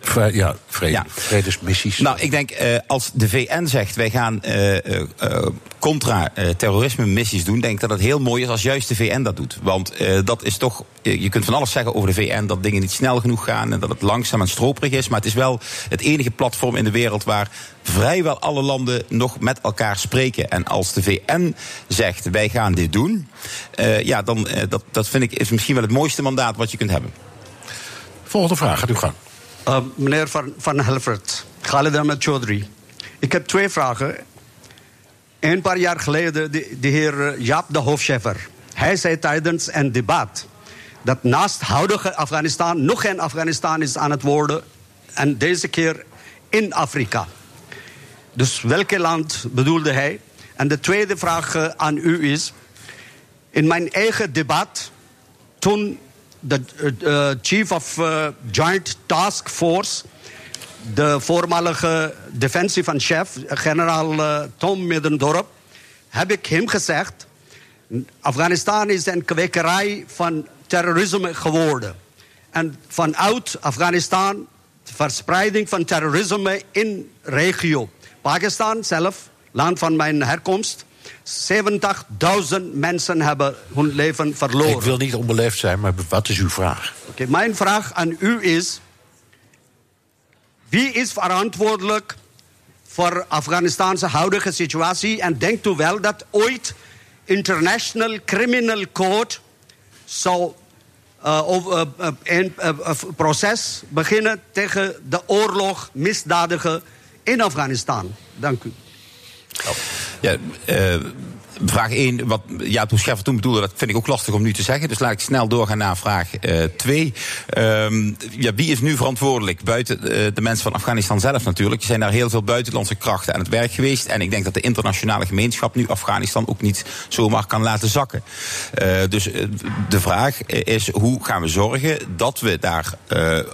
Vre- ja, vrede, Ja. vredesmissies. Nou, ik denk eh, als de VN zegt wij gaan eh, eh, contra-terrorisme missies doen, denk ik dat het heel mooi is als juist de VN dat doet. Want dat is toch, je kunt van alles zeggen over de VN, dat dingen niet snel genoeg gaan en dat het langzaam en stroperig is. Maar het is wel het enige platform in de wereld waar vrijwel alle landen nog met elkaar spreken. En als de VN zegt wij gaan dit doen, ja, dan dat, dat vind ik is misschien wel het mooiste mandaat wat je kunt hebben. Volgende vraag, gaat u gang. Uh, meneer Van, van Helvert, Khalid Ahmed Chaudhry. Ik heb twee vragen. Een paar jaar geleden, de, de heer Jaap de Hofscheffer. Hij zei tijdens een debat dat naast huidige Afghanistan nog een Afghanistan is aan het worden. En deze keer in Afrika. Dus welke land bedoelde hij? En de tweede vraag eh, aan u is: in mijn eigen debat, toen de uh, chief of uh, Joint Task Force, de voormalige defensie van chef, generaal uh, Tom Middendorp, heb ik hem gezegd: Afghanistan is een kwekerij van terrorisme geworden. En vanuit Afghanistan, verspreiding van terrorisme in regio. Pakistan zelf, land van mijn herkomst, 70.000 mensen hebben hun leven verloren. Ik wil niet onbeleefd zijn, maar wat is uw vraag? Okay, mijn vraag aan u is: wie is verantwoordelijk voor Afghanistanse huidige situatie? En denkt u wel dat ooit International Criminal Court zou uh, over, uh, een uh, proces beginnen tegen de oorlog misdadigen in Afghanistan? Dank u. Ja, äh, vraag 1, wat ja, toen Scheffer toen bedoelde, dat vind ik ook lastig om nu te zeggen. Dus laat ik snel doorgaan naar vraag 2. Uh, um, ja, wie is nu verantwoordelijk? Buiten uh, de mensen van Afghanistan zelf natuurlijk. Er zijn daar heel veel buitenlandse krachten aan het werk geweest. En ik denk dat de internationale gemeenschap nu Afghanistan ook niet zomaar kan laten zakken. Uh, dus de vraag is, hoe gaan we zorgen dat we daar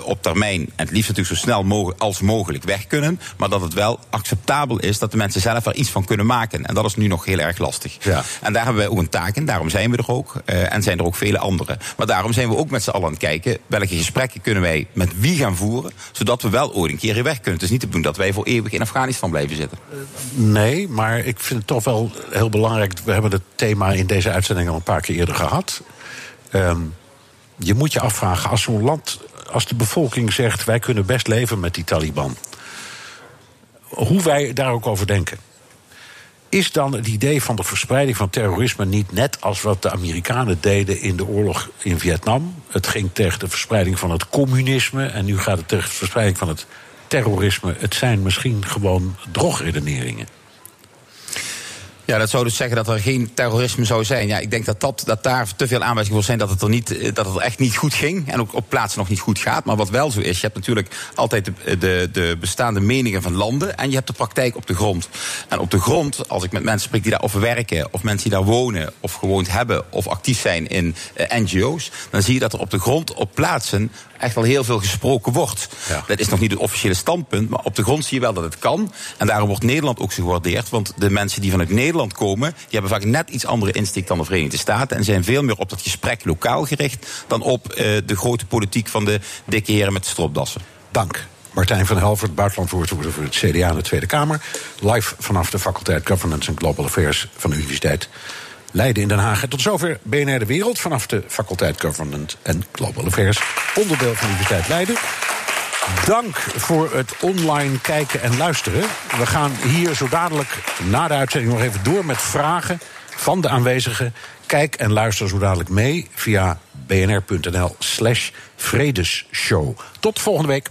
op termijn, en het liefst natuurlijk zo snel mogelijk als mogelijk weg kunnen. Maar dat het wel acceptabel is dat de mensen zelf er iets van kunnen maken. En dat is nu nog heel erg lastig. Ja. En daar hebben wij ook een taak in, daarom zijn we er ook. Uh, en zijn er ook vele anderen. Maar daarom zijn we ook met z'n allen aan het kijken... welke gesprekken kunnen wij met wie gaan voeren... zodat we wel ooit een keer hier weg kunnen. Het is niet te doen dat wij voor eeuwig in Afghanistan blijven zitten. Nee, maar ik vind het toch wel heel belangrijk... we hebben het thema in deze uitzending al een paar keer eerder gehad. Um, je moet je afvragen, als zo'n land... als de bevolking zegt, wij kunnen best leven met die Taliban... hoe wij daar ook over denken... Is dan het idee van de verspreiding van terrorisme niet net als wat de Amerikanen deden in de oorlog in Vietnam? Het ging tegen de verspreiding van het communisme en nu gaat het tegen de verspreiding van het terrorisme. Het zijn misschien gewoon drogredeneringen. Ja, dat zou dus zeggen dat er geen terrorisme zou zijn. Ja, ik denk dat, dat, dat daar te veel aanwijzingen voor zijn dat het, er niet, dat het echt niet goed ging. En ook op plaatsen nog niet goed gaat. Maar wat wel zo is, je hebt natuurlijk altijd de, de, de bestaande meningen van landen. En je hebt de praktijk op de grond. En op de grond, als ik met mensen spreek die daar werken, of mensen die daar wonen, of gewoond hebben, of actief zijn in uh, NGO's, dan zie je dat er op de grond, op plaatsen, echt wel heel veel gesproken wordt. Ja. Dat is nog niet het officiële standpunt, maar op de grond zie je wel dat het kan. En daarom wordt Nederland ook zo gewaardeerd. Want de mensen die vanuit Nederland komen, die hebben vaak net iets andere insteek dan de Verenigde Staten. En zijn veel meer op dat gesprek lokaal gericht dan op uh, de grote politiek van de dikke heren met de stropdassen. Dank. Martijn van Helvert, buitenlandwoordvoerder voor het CDA in de Tweede Kamer. Live vanaf de faculteit Governance and Global Affairs van de Universiteit Leiden in Den Haag. En tot zover BNR De Wereld vanaf de faculteit Governance and Global Affairs. Onderdeel van de Universiteit Leiden. Dank voor het online kijken en luisteren. We gaan hier zo dadelijk na de uitzending nog even door met vragen van de aanwezigen. Kijk en luister zo dadelijk mee via bnr.nl slash vredesshow. Tot volgende week.